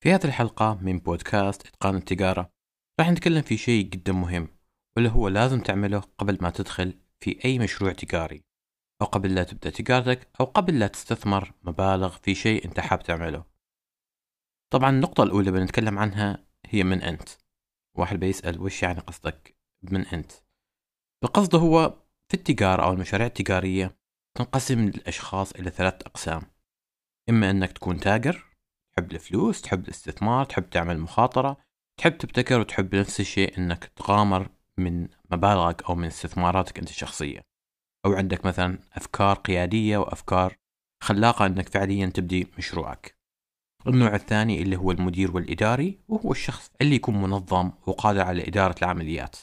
في هذه الحلقة من بودكاست إتقان التجارة راح نتكلم في شيء جدا مهم واللي هو لازم تعمله قبل ما تدخل في أي مشروع تجاري أو قبل لا تبدأ تجارتك أو قبل لا تستثمر مبالغ في شيء أنت حاب تعمله. طبعا النقطة الأولى بنتكلم عنها هي من أنت. واحد بيسأل وش يعني قصدك من أنت؟ القصد هو في التجارة أو المشاريع التجارية تنقسم الأشخاص إلى ثلاث أقسام إما أنك تكون تاجر تحب الفلوس تحب الاستثمار تحب تعمل مخاطرة تحب تبتكر وتحب نفس الشيء أنك تغامر من مبالغك أو من استثماراتك أنت الشخصية أو عندك مثلا أفكار قيادية وأفكار خلاقة أنك فعليا تبدي مشروعك. النوع الثاني اللي هو المدير والإداري وهو الشخص اللي يكون منظم وقادر على إدارة العمليات.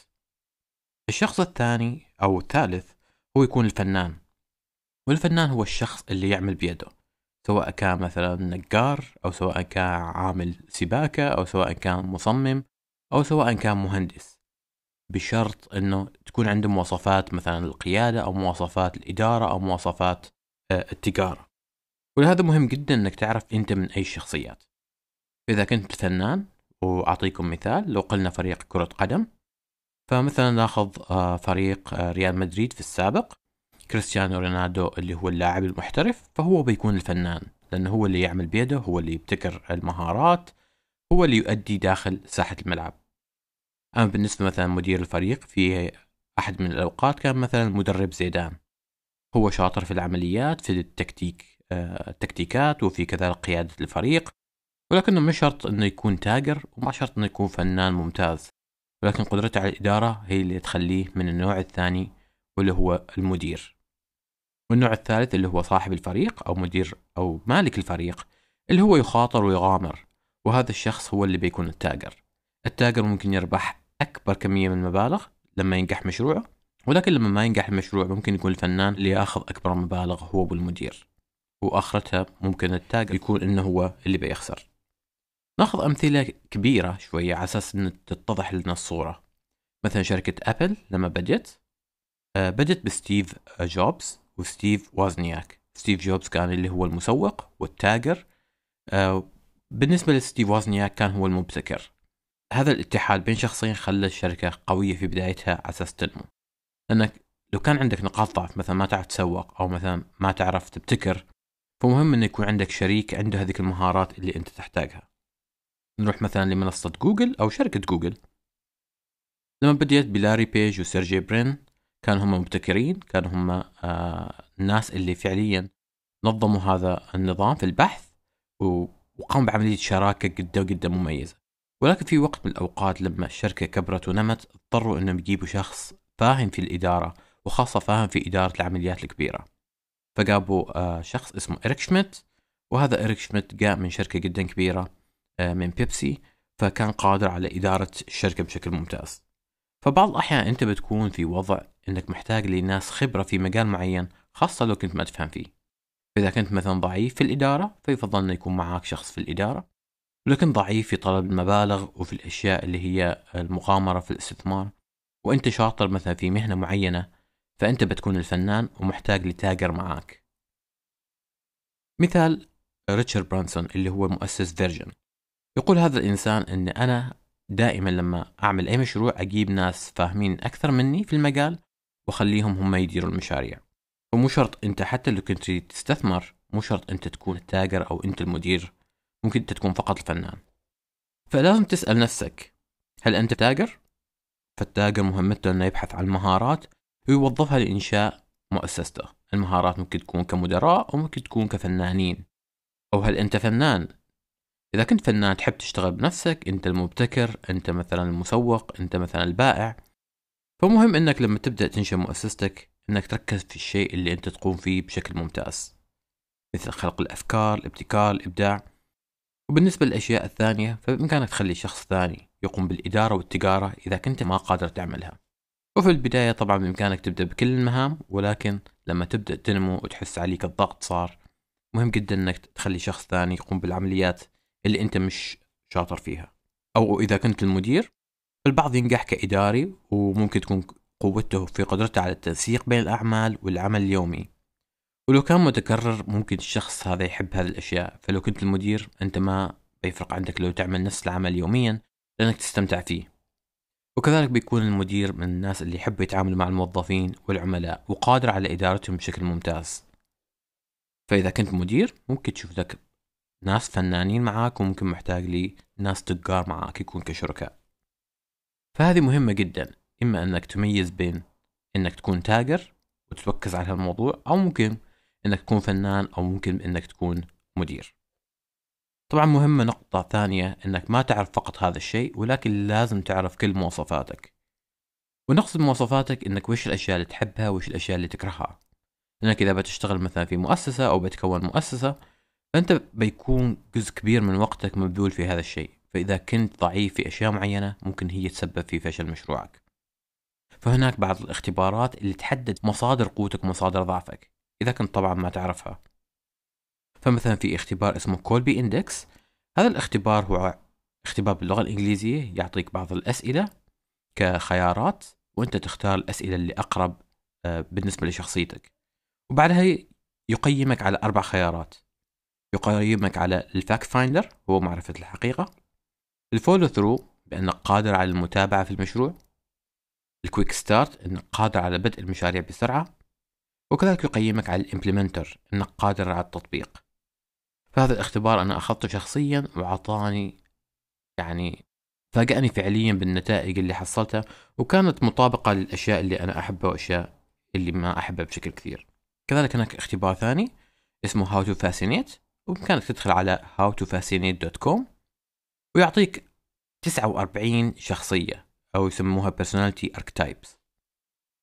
الشخص الثاني أو الثالث هو يكون الفنان. والفنان هو الشخص اللي يعمل بيده. سواء كان مثلا نجار أو سواء كان عامل سباكة أو سواء كان مصمم أو سواء كان مهندس. بشرط أنه تكون عنده مواصفات مثلا القيادة أو مواصفات الإدارة أو مواصفات آه، التجارة. ولهذا مهم جدا أنك تعرف أنت من أي الشخصيات إذا كنت فنان وأعطيكم مثال لو قلنا فريق كرة قدم فمثلا ناخذ آه، فريق آه، ريال مدريد في السابق. كريستيانو رونالدو اللي هو اللاعب المحترف فهو بيكون الفنان لأنه هو اللي يعمل بيده هو اللي يبتكر المهارات هو اللي يؤدي داخل ساحة الملعب. أما بالنسبة مثلا مدير الفريق في أحد من الأوقات كان مثلا المدرب زيدان. هو شاطر في العمليات في التكتيك آه، التكتيكات وفي كذلك قيادة الفريق ولكنه مش شرط إنه يكون تاجر وما شرط إنه يكون فنان ممتاز ولكن قدرته على الإدارة هي اللي تخليه من النوع الثاني واللي هو المدير. والنوع الثالث اللي هو صاحب الفريق أو مدير أو مالك الفريق اللي هو يخاطر ويغامر وهذا الشخص هو اللي بيكون التاجر. التاجر ممكن يربح أكبر كمية من المبالغ لما ينجح مشروعه ولكن لما ما ينجح المشروع ممكن يكون الفنان اللي يأخذ أكبر مبالغ هو بالمدير وآخرتها ممكن التاجر يكون إنه هو اللي بيخسر. ناخذ أمثلة كبيرة شوية على أساس إن تتضح لنا الصورة. مثلا شركة أبل لما بدت آه، بدت بستيف جوبز. وستيف وازنياك. ستيف جوبز كان اللي هو المسوق والتاجر. آه، بالنسبة لستيف وازنياك كان هو المبتكر. هذا الاتحاد بين شخصين خلى الشركة قوية في بدايتها على أساس تنمو. لأنك لو كان عندك نقاط ضعف مثلا ما تعرف تسوق أو مثلا ما تعرف تبتكر فمهم أن يكون عندك شريك عنده هذه المهارات اللي أنت تحتاجها. نروح مثلا لمنصة جوجل أو شركة جوجل. لما بديت بلاري بيج وسيرجي برين كانوا هم مبتكرين كانوا هم آه الناس اللي فعليا نظموا هذا النظام في البحث وقاموا بعملية شراكة جدا جدا مميزة. ولكن في وقت من الأوقات لما الشركة كبرت ونمت اضطروا أنهم يجيبوا شخص فاهم في الإدارة وخاصة فاهم في إدارة العمليات الكبيرة. فجابوا آه شخص اسمه إريك شميت وهذا إريك شميت جاء من شركة جدا كبيرة آه من بيبسي فكان قادر على إدارة الشركة بشكل ممتاز. فبعض الأحيان أنت بتكون في وضع أنك محتاج لناس خبرة في مجال معين خاصة لو كنت ما تفهم فيه. إذا كنت مثلا ضعيف في الإدارة فيفضل أن يكون معك شخص في الإدارة. ولكن ضعيف في طلب المبالغ وفي الأشياء اللي هي المغامرة في الاستثمار وأنت شاطر مثلا في مهنة معينة فأنت بتكون الفنان ومحتاج لتاجر معاك. مثال ريتشارد برانسون اللي هو مؤسس فيرجن. يقول هذا الإنسان أن أنا دائما لما أعمل أي مشروع أجيب ناس فاهمين أكثر مني في المجال وأخليهم هم يديروا المشاريع. ومو شرط أنت حتى لو كنت تستثمر مو شرط أنت تكون التاجر أو أنت المدير ممكن أنت تكون فقط الفنان. فلازم تسأل نفسك هل أنت تاجر؟ فالتاجر مهمته أنه يبحث عن المهارات ويوظفها لإنشاء مؤسسته. المهارات ممكن تكون كمدراء أو ممكن تكون كفنانين. أو هل أنت فنان؟ إذا كنت فنان تحب تشتغل بنفسك أنت المبتكر أنت مثلا المسوق أنت مثلا البائع. فمهم أنك لما تبدأ تنشئ مؤسستك أنك تركز في الشيء اللي أنت تقوم فيه بشكل ممتاز مثل خلق الأفكار الابتكار الإبداع. وبالنسبة للأشياء الثانية فبإمكانك تخلي شخص ثاني يقوم بالإدارة والتجارة إذا كنت ما قادر تعملها. وفي البداية طبعا بإمكانك تبدأ بكل المهام ولكن لما تبدأ تنمو وتحس عليك الضغط صار مهم جدا أنك تخلي شخص ثاني يقوم بالعمليات اللي أنت مش شاطر فيها. أو إذا كنت المدير البعض ينجح كإداري وممكن تكون قوته في قدرته على التنسيق بين الأعمال والعمل اليومي. ولو كان متكرر ممكن الشخص هذا يحب هذه الأشياء. فلو كنت المدير أنت ما بيفرق عندك لو تعمل نفس العمل يوميا لأنك تستمتع فيه. وكذلك بيكون المدير من الناس اللي يحبوا يتعاملوا مع الموظفين والعملاء وقادر على إدارتهم بشكل ممتاز. فإذا كنت مدير ممكن تشوف لك ناس فنانين معاك وممكن محتاج لناس تجار معاك يكون كشركاء. فهذه مهمة جدا. إما أنك تميز بين أنك تكون تاجر وتركز على هالموضوع أو ممكن أنك تكون فنان أو ممكن أنك تكون مدير. طبعا مهمة نقطة ثانية أنك ما تعرف فقط هذا الشيء ولكن لازم تعرف كل مواصفاتك. ونقصد مواصفاتك أنك وش الأشياء اللي تحبها وش الأشياء اللي تكرهها. لأنك إذا بتشتغل مثلا في مؤسسة أو بتكون مؤسسة فأنت بيكون جزء كبير من وقتك مبذول في هذا الشيء. فإذا كنت ضعيف في أشياء معينة ممكن هي تسبب في فشل مشروعك. فهناك بعض الاختبارات اللي تحدد مصادر قوتك ومصادر ضعفك إذا كنت طبعا ما تعرفها. فمثلا في اختبار اسمه Kolbe Index هذا الاختبار هو اختبار باللغة الإنجليزية يعطيك بعض الأسئلة كخيارات وأنت تختار الأسئلة اللي أقرب آه، بالنسبة لشخصيتك. وبعدها يقيمك على أربع خيارات. يقيمك على ال Fact Finder هو معرفة الحقيقة ال Follow Through بأنك قادر على المتابعة في المشروع. ال Quick Start أنك قادر على بدء المشاريع بسرعة. وكذلك يقيمك على ال Implementor أنك قادر على التطبيق. فهذا الاختبار أنا أخذته شخصيا وأعطاني يعني فاجأني فعليا بالنتائج اللي حصلتها وكانت مطابقة للأشياء اللي أنا أحبها وأشياء اللي ما أحبها بشكل كثير. كذلك هناك اختبار ثاني اسمه How to Fascinate وبإمكانك تدخل على howtofascinate.com ويعطيك 49 شخصية أو يسموها personality archetypes.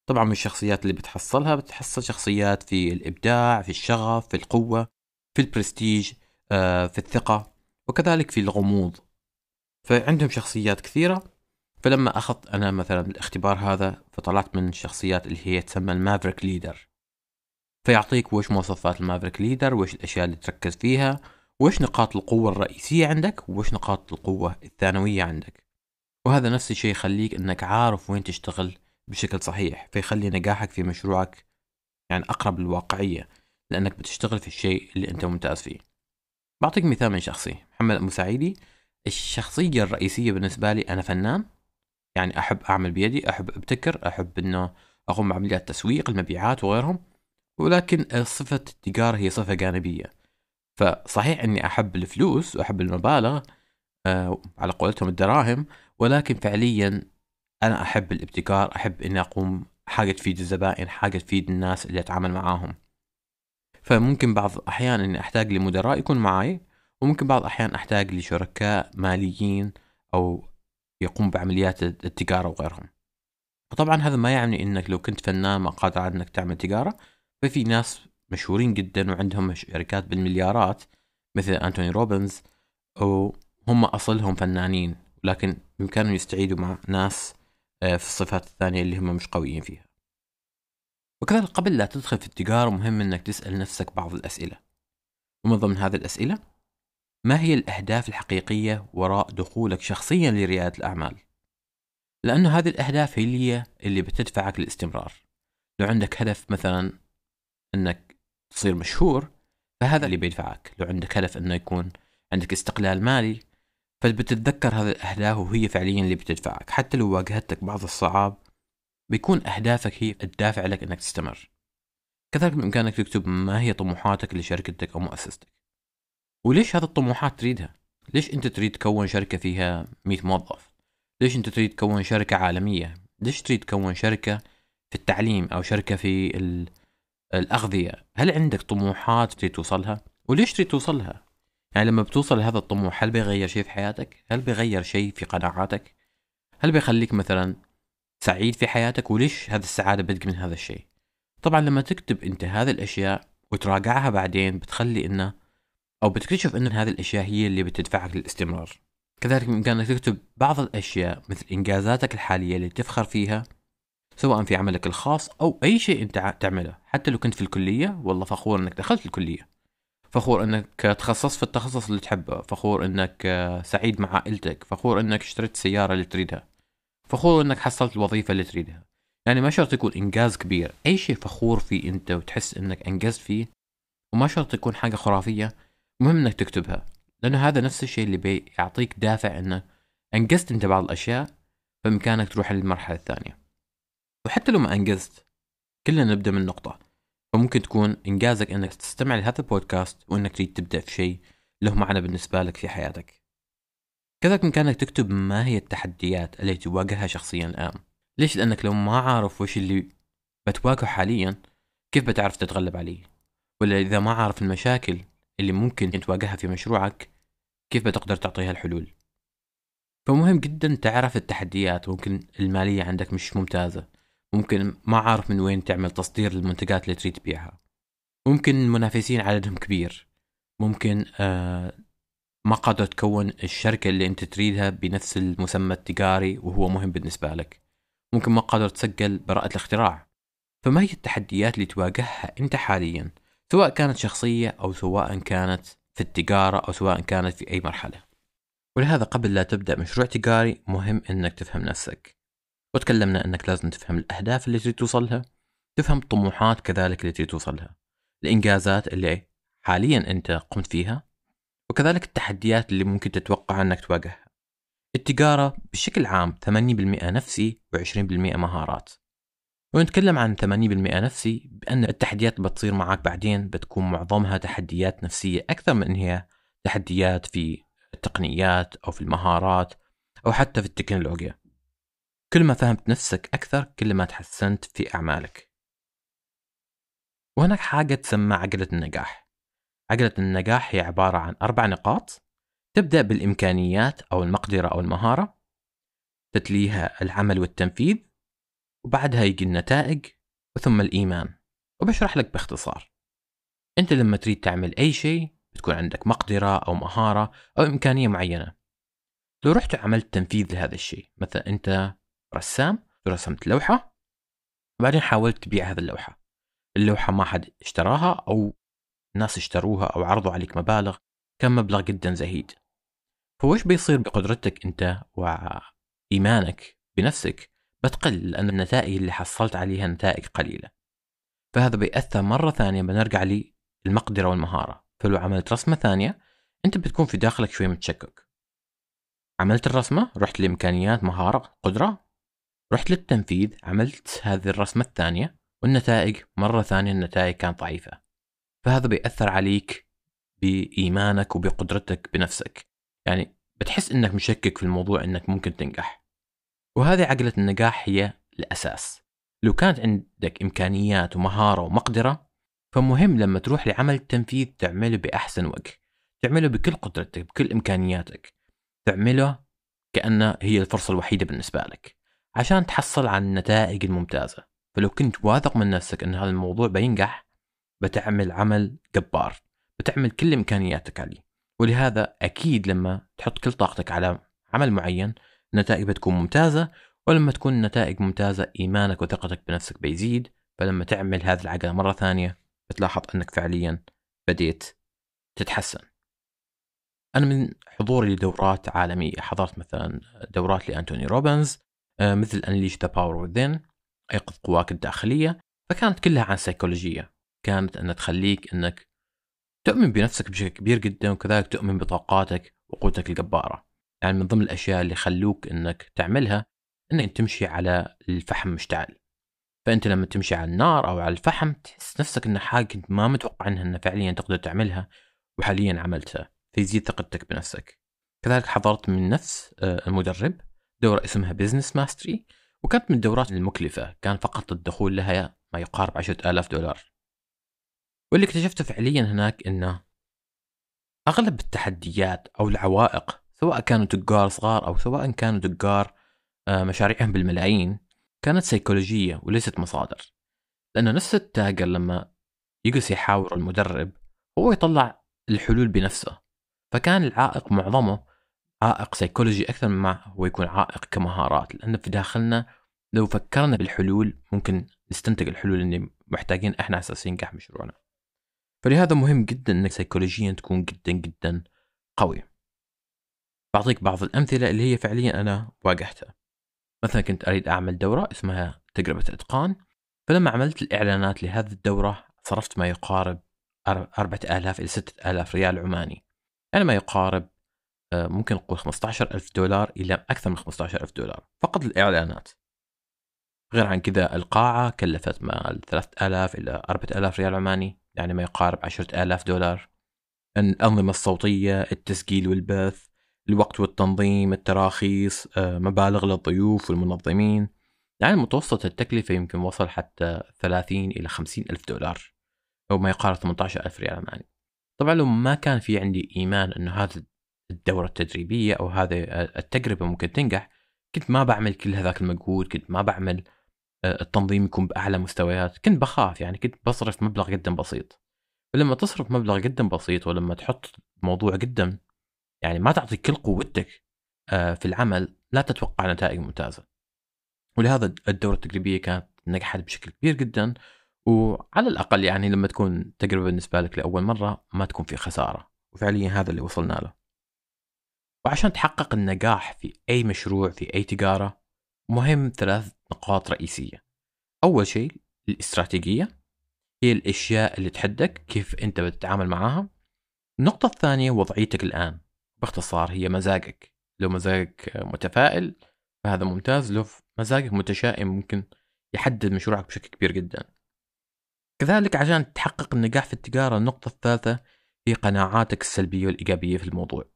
طبعا من الشخصيات اللي بتحصلها بتحصل شخصيات في الإبداع في الشغف في القوة في البرستيج آه، في الثقة وكذلك في الغموض. فعندهم شخصيات كثيرة. فلما أخذت أنا مثلا الاختبار هذا فطلعت من الشخصيات اللي هي تسمى ال Maverick Leader. فيعطيك وش مواصفات ال Maverick Leader وش الأشياء اللي تركز فيها وش نقاط القوة الرئيسية عندك وش نقاط القوة الثانوية عندك؟ وهذا نفس الشيء يخليك إنك عارف وين تشتغل بشكل صحيح فيخلي نجاحك في مشروعك يعني أقرب للواقعية لأنك بتشتغل في الشيء اللي أنت ممتاز فيه. بعطيك مثال من شخصي محمد مساعدي الشخصية الرئيسية بالنسبة لي أنا فنان يعني أحب أعمل بيدي أحب أبتكر أحب أنه أقوم بعمليات تسويق المبيعات وغيرهم ولكن صفة التجارة هي صفة جانبية. فصحيح أني أحب الفلوس وأحب المبالغ آه على قولتهم الدراهم ولكن فعليا أنا أحب الابتكار أحب أني أقوم حاجة تفيد الزبائن حاجة تفيد الناس اللي أتعامل معاهم. فممكن بعض الأحيان أني أحتاج لمدراء يكون معي وممكن بعض الأحيان أحتاج لشركاء ماليين أو يقوم بعمليات التجارة وغيرهم. وطبعا هذا ما يعني أنك لو كنت فنان ما قادر على أنك تعمل تجارة ففي ناس مشهورين جدا وعندهم شركات بالمليارات مثل أنتوني روبنز وهم أصلهم فنانين لكن بإمكانهم يستعيدوا مع ناس آه، في الصفات الثانية اللي هم مش قويين فيها. وكذلك قبل لا تدخل في التجارة مهم أنك تسأل نفسك بعض الأسئلة. ومن ضمن هذه الأسئلة ما هي الأهداف الحقيقية وراء دخولك شخصيا لريادة الأعمال؟ لأنه هذه الأهداف هي اللي بتدفعك للاستمرار. لو عندك هدف مثلا أنك تصير مشهور فهذا اللي بيدفعك. لو عندك هدف أنه يكون عندك استقلال مالي فبتتذكر هذه الأهداف وهي فعليا اللي بتدفعك. حتى لو واجهتك بعض الصعاب بيكون أهدافك هي الدافع لك أنك تستمر. كذلك بإمكانك تكتب ما هي طموحاتك لشركتك أو مؤسستك. وليش هذه الطموحات تريدها؟ ليش أنت تريد تكون شركة فيها 100 موظف؟ ليش أنت تريد تكون شركة عالمية؟ ليش تريد تكون شركة في التعليم أو شركة في الأغذية. هل عندك طموحات تريد توصلها؟ وليش تريد توصلها؟ يعني لما بتوصل لهذا الطموح هل بيغير شيء في حياتك؟ هل بيغير شيء في قناعاتك؟ هل بيخليك مثلا سعيد في حياتك؟ وليش هذه السعادة بدك من هذا الشيء؟ طبعا لما تكتب أنت هذه الأشياء وتراجعها بعدين بتخلي إنه أو بتكتشف إن هذه الأشياء هي اللي بتدفعك للاستمرار. كذلك بامكانك تكتب بعض الأشياء مثل إنجازاتك الحالية اللي تفخر فيها سواء في عملك الخاص أو أي شيء أنت تعمله. حتى لو كنت في الكلية والله فخور إنك دخلت الكلية. فخور إنك تخصصت في التخصص اللي تحبه. فخور إنك سعيد مع عائلتك. فخور إنك اشتريت السيارة اللي تريدها. فخور إنك حصلت الوظيفة اللي تريدها. يعني ما شرط يكون إنجاز كبير. أي شيء فخور فيه أنت وتحس إنك إنجزت فيه وما شرط يكون حاجة خرافية مهم إنك تكتبها. لأنه هذا نفس الشيء اللي بيعطيك دافع أنه أنجزت أنت بعض الأشياء فبإمكانك تروح للمرحلة الثانية. وحتى لو ما أنجزت كلنا نبدأ من نقطة. فممكن تكون إنجازك أنك تستمع لهذا البودكاست وأنك تريد تبدأ في شيء له معنى بالنسبة لك في حياتك. كذلك بإمكانك تكتب ما هي التحديات التي تواجهها شخصيا الآن. ليش؟ لأنك لو ما عارف وش اللي بتواجهه حاليا كيف بتعرف تتغلب عليه؟ ولا إذا ما عارف المشاكل اللي ممكن تواجهها في مشروعك كيف بتقدر تعطيها الحلول؟ فمهم جدا تعرف التحديات ممكن المالية عندك مش ممتازة. ممكن ما عارف من وين تعمل تصدير للمنتجات اللي تريد تبيعها. ممكن المنافسين عددهم كبير. ممكن آه ما قادر تكون الشركة اللي انت تريدها بنفس المسمى التجاري وهو مهم بالنسبة لك. ممكن ما قادر تسجل براءة الاختراع. فما هي التحديات اللي تواجهها انت حاليا؟ سواء كانت شخصية أو سواء كانت في التجارة أو سواء كانت في أي مرحلة. ولهذا قبل لا تبدأ مشروع تجاري مهم إنك تفهم نفسك. وتكلمنا أنك لازم تفهم الأهداف اللي تريد توصلها تفهم الطموحات كذلك اللي تريد توصلها. الإنجازات اللي حاليا أنت قمت فيها وكذلك التحديات اللي ممكن تتوقع أنك تواجهها. التجارة بشكل عام 80% نفسي و20% مهارات. ونتكلم عن 80% نفسي بأن التحديات اللي بتصير معك بعدين بتكون معظمها تحديات نفسية أكثر من هي تحديات في التقنيات أو في المهارات أو حتى في التكنولوجيا. كل ما فهمت نفسك أكثر كل ما تحسنت في أعمالك. وهناك حاجة تسمى عقلة النجاح. عقلة النجاح هي عبارة عن أربع نقاط تبدأ بالإمكانيات أو المقدرة أو المهارة تتليها العمل والتنفيذ وبعدها يجي النتائج وثم الإيمان. وبشرح لك باختصار. أنت لما تريد تعمل أي شيء بتكون عندك مقدرة أو مهارة أو إمكانية معينة. لو رحت وعملت تنفيذ لهذا الشيء مثلا أنت رسام ورسمت لوحة وبعدين حاولت تبيع هذه اللوحة. اللوحة ما حد اشتراها أو الناس اشتروها أو عرضوا عليك مبالغ كان مبلغ جدا زهيد. فوش بيصير بقدرتك أنت وإيمانك بنفسك بتقل لأن النتائج اللي حصلت عليها نتائج قليلة. فهذا بيأثر مرة ثانية بنرجع للمقدرة والمهارة. فلو عملت رسمة ثانية أنت بتكون في داخلك شوي متشكك. عملت الرسمة رحت لإمكانيات مهارة قدرة رحت للتنفيذ عملت هذه الرسمة الثانية والنتائج مرة ثانية النتائج كانت ضعيفة. فهذا بيأثر عليك بإيمانك وبقدرتك بنفسك. يعني بتحس إنك مشكك في الموضوع إنك ممكن تنجح. وهذه عقلة النجاح هي الأساس. لو كانت عندك إمكانيات ومهارة ومقدرة فمهم لما تروح لعمل التنفيذ تعمله بأحسن وجه. تعمله بكل قدرتك بكل إمكانياتك. تعمله كأنه هي الفرصة الوحيدة بالنسبة لك. عشان تحصل على النتائج الممتازة. فلو كنت واثق من نفسك أن هذا الموضوع بينجح بتعمل عمل جبار بتعمل كل إمكانياتك عليه. ولهذا أكيد لما تحط كل طاقتك على عمل معين النتائج بتكون ممتازة. ولما تكون النتائج ممتازة إيمانك وثقتك بنفسك بيزيد. فلما تعمل هذه العقلة مرة ثانية بتلاحظ أنك فعليا بديت تتحسن. أنا من حضوري لدورات عالمية. حضرت مثلا دورات لأنتوني روبنز مثل Unleash the Power Within أيقظ قواك الداخلية فكانت كلها عن سيكولوجية كانت أن تخليك أنك تؤمن بنفسك بشكل كبير جدا وكذلك تؤمن بطاقاتك وقوتك الجبارة. يعني من ضمن الأشياء اللي خلوك أنك تعملها أنك تمشي على الفحم مشتعل. فأنت لما تمشي على النار أو على الفحم تحس نفسك أن حاجة كنت ما متوقع أنها أنها فعليا تقدر تعملها وحاليا عملتها. فيزيد ثقتك بنفسك. كذلك حضرت من نفس آه، المدرب. دورة اسمها Business Mastery وكانت من الدورات المكلفة كان فقط الدخول لها ما يقارب عشرة آلاف دولار. واللي اكتشفته فعليا هناك إنه أغلب التحديات أو العوائق سواء كانوا تجار صغار أو سواء كانوا تجار آه، مشاريعهم بالملايين كانت سيكولوجية وليست مصادر. لأن نفس التاجر لما يجلس يحاور المدرب هو يطلع الحلول بنفسه. فكان العائق معظمه عائق سيكولوجي أكثر مما هو يكون عائق كمهارات. لأن في داخلنا لو فكرنا بالحلول ممكن نستنتج الحلول اللي محتاجين إحنا أساس ينجح مشروعنا. فلهذا مهم جدا إنك سيكولوجيا تكون جدا جدا قوي. بعطيك بعض الأمثلة اللي هي فعليا أنا واجهتها. مثلا كنت أريد أعمل دورة اسمها تجربة إتقان. فلما عملت الإعلانات لهذه الدورة صرفت ما يقارب 4000 إلى 6000 ريال عماني. يعني ما يقارب ممكن نقول 15 ألف دولار إلى أكثر من 15 ألف دولار. فقط الإعلانات. غير عن كذا القاعة كلفت ما 3000 إلى 4000 ريال عماني يعني ما يقارب 10000 دولار. الأنظمة الصوتية التسجيل والبث الوقت والتنظيم التراخيص آه، مبالغ للضيوف والمنظمين. يعني متوسط التكلفة يمكن وصل حتى 30 إلى 50 ألف دولار أو ما يقارب 18 ألف ريال عماني. طبعا لو ما كان في عندي إيمان أنه هذا الدورة التدريبية أو هذه التجربة ممكن تنجح. كنت ما بعمل كل هذاك المجهود كنت ما بعمل آه، التنظيم يكون بأعلى مستويات. كنت بخاف يعني كنت بصرف مبلغ جدا بسيط. فلما تصرف مبلغ جدا بسيط ولما تحط موضوع جدا يعني ما تعطي كل قوتك آه، في العمل لا تتوقع نتائج ممتازة. ولهذا الدورة التجريبية كانت نجحت بشكل كبير جدا. وعلى الأقل يعني لما تكون تجربة بالنسبة لك لأول مرة ما تكون في خسارة. وفعليا هذا اللي وصلنا له. وعشان تحقق النجاح في أي مشروع في أي تجارة مهم ثلاث نقاط رئيسية. أول شيء الاستراتيجية. هي الأشياء اللي تحدك كيف أنت بتتعامل معاها. النقطة الثانية وضعيتك الآن. باختصار هي مزاجك. لو مزاجك متفائل فهذا ممتاز. لو مزاجك متشائم ممكن يحدد مشروعك بشكل كبير جدا. كذلك عشان تحقق النجاح في التجارة النقطة الثالثة هي قناعاتك السلبية والإيجابية في الموضوع.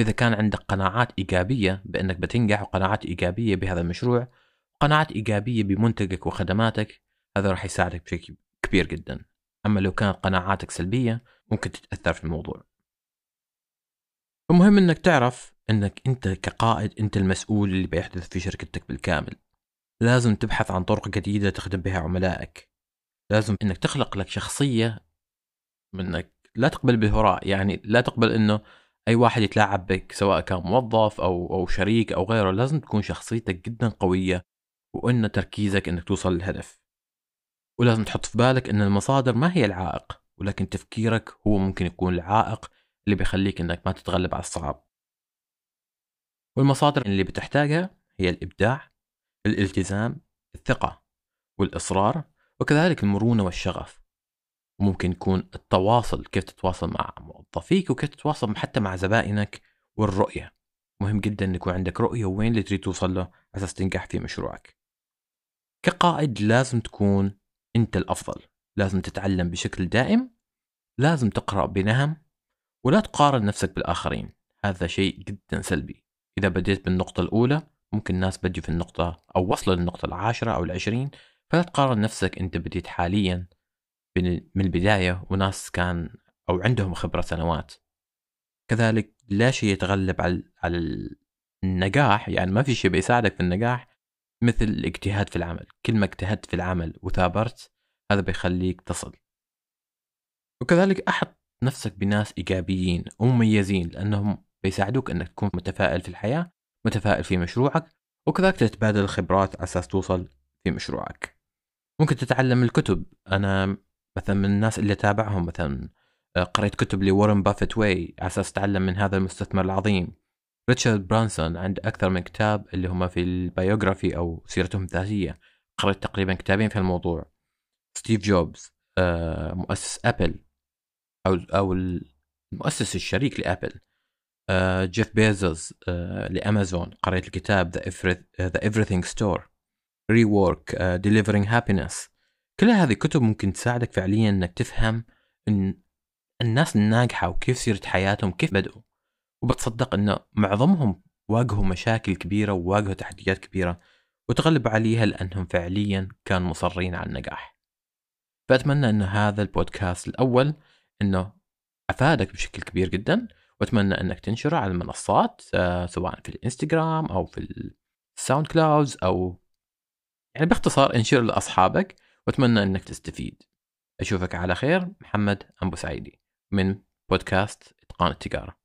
فإذا كان عندك قناعات إيجابية بأنك بتنجح وقناعات إيجابية بهذا المشروع قناعات إيجابية بمنتجك وخدماتك هذا راح يساعدك بشكل كبير جدا. أما لو كانت قناعاتك سلبية ممكن تتأثر في الموضوع. المهم أنك تعرف أنك أنت كقائد أنت المسؤول اللي بيحدث في شركتك بالكامل. لازم تبحث عن طرق جديدة تخدم بها عملائك. لازم أنك تخلق لك شخصية منك لا تقبل بالهراء يعني لا تقبل أنه أي واحد يتلاعب بك سواء كان موظف أو أو شريك أو غيره لازم تكون شخصيتك جدا قوية وإن تركيزك إنك توصل للهدف. ولازم تحط في بالك إن المصادر ما هي العائق ولكن تفكيرك هو ممكن يكون العائق اللي بيخليك إنك ما تتغلب على الصعب والمصادر اللي بتحتاجها هي الإبداع الالتزام الثقة والإصرار وكذلك المرونة والشغف. وممكن يكون التواصل كيف تتواصل مع موظفيك وكيف تتواصل حتى مع زبائنك والرؤية. مهم جدا إن يكون عندك رؤية وين اللي تريد توصل له أساس تنجح في مشروعك. كقائد لازم تكون أنت الأفضل. لازم تتعلم بشكل دائم لازم تقرأ بنهم ولا تقارن نفسك بالآخرين. هذا شيء جدا سلبي. إذا بديت بالنقطة الأولى ممكن الناس بدوا في النقطة أو وصلوا للنقطة العاشرة أو العشرين فلا تقارن نفسك أنت بديت حاليا من البداية وناس كان أو عندهم خبرة سنوات. كذلك لا شيء يتغلب على على النجاح يعني ما في شيء بيساعدك في النجاح مثل الاجتهاد في العمل. كل ما اجتهدت في العمل وثابرت هذا بيخليك تصل. وكذلك أحط نفسك بناس إيجابيين ومميزين لأنهم بيساعدوك أنك تكون متفائل في الحياة متفائل في مشروعك وكذلك تتبادل الخبرات على أساس توصل في مشروعك. ممكن تتعلم الكتب. أنا مثلا من الناس اللي تابعهم مثلا آه، قريت كتب ل Warren Buffett Way على أساس اتعلم من هذا المستثمر العظيم. ريتشارد برانسون عنده أكثر من كتاب اللي هم في ال biography أو سيرتهم الذاتية. قريت تقريبا كتابين في الموضوع. ستيف جوبز آه، مؤسس أبل أو أو المؤسس الشريك لأبل. آه، جيف بيزوس لأمازون. قريت الكتاب The Everything Store Rework delivering happiness. كل هذه الكتب ممكن تساعدك فعليا إنك تفهم إن الناس الناجحه وكيف سيرة حياتهم كيف بدأوا وبتصدق إنه معظمهم واجهوا مشاكل كبيرة وواجهوا تحديات كبيرة وتغلبوا عليها لأنهم فعليا كانوا مصرين على النجاح. فأتمنى إن هذا البودكاست الأول إنه أفادك بشكل كبير جدا وأتمنى إنك تنشره على المنصات آه، سواء في الإنستغرام أو في الساوند كلاودز أو يعني باختصار انشر لأصحابك واتمنى إنك تستفيد. أشوفك على خير محمد مساعدي من بودكاست إتقان التجارة.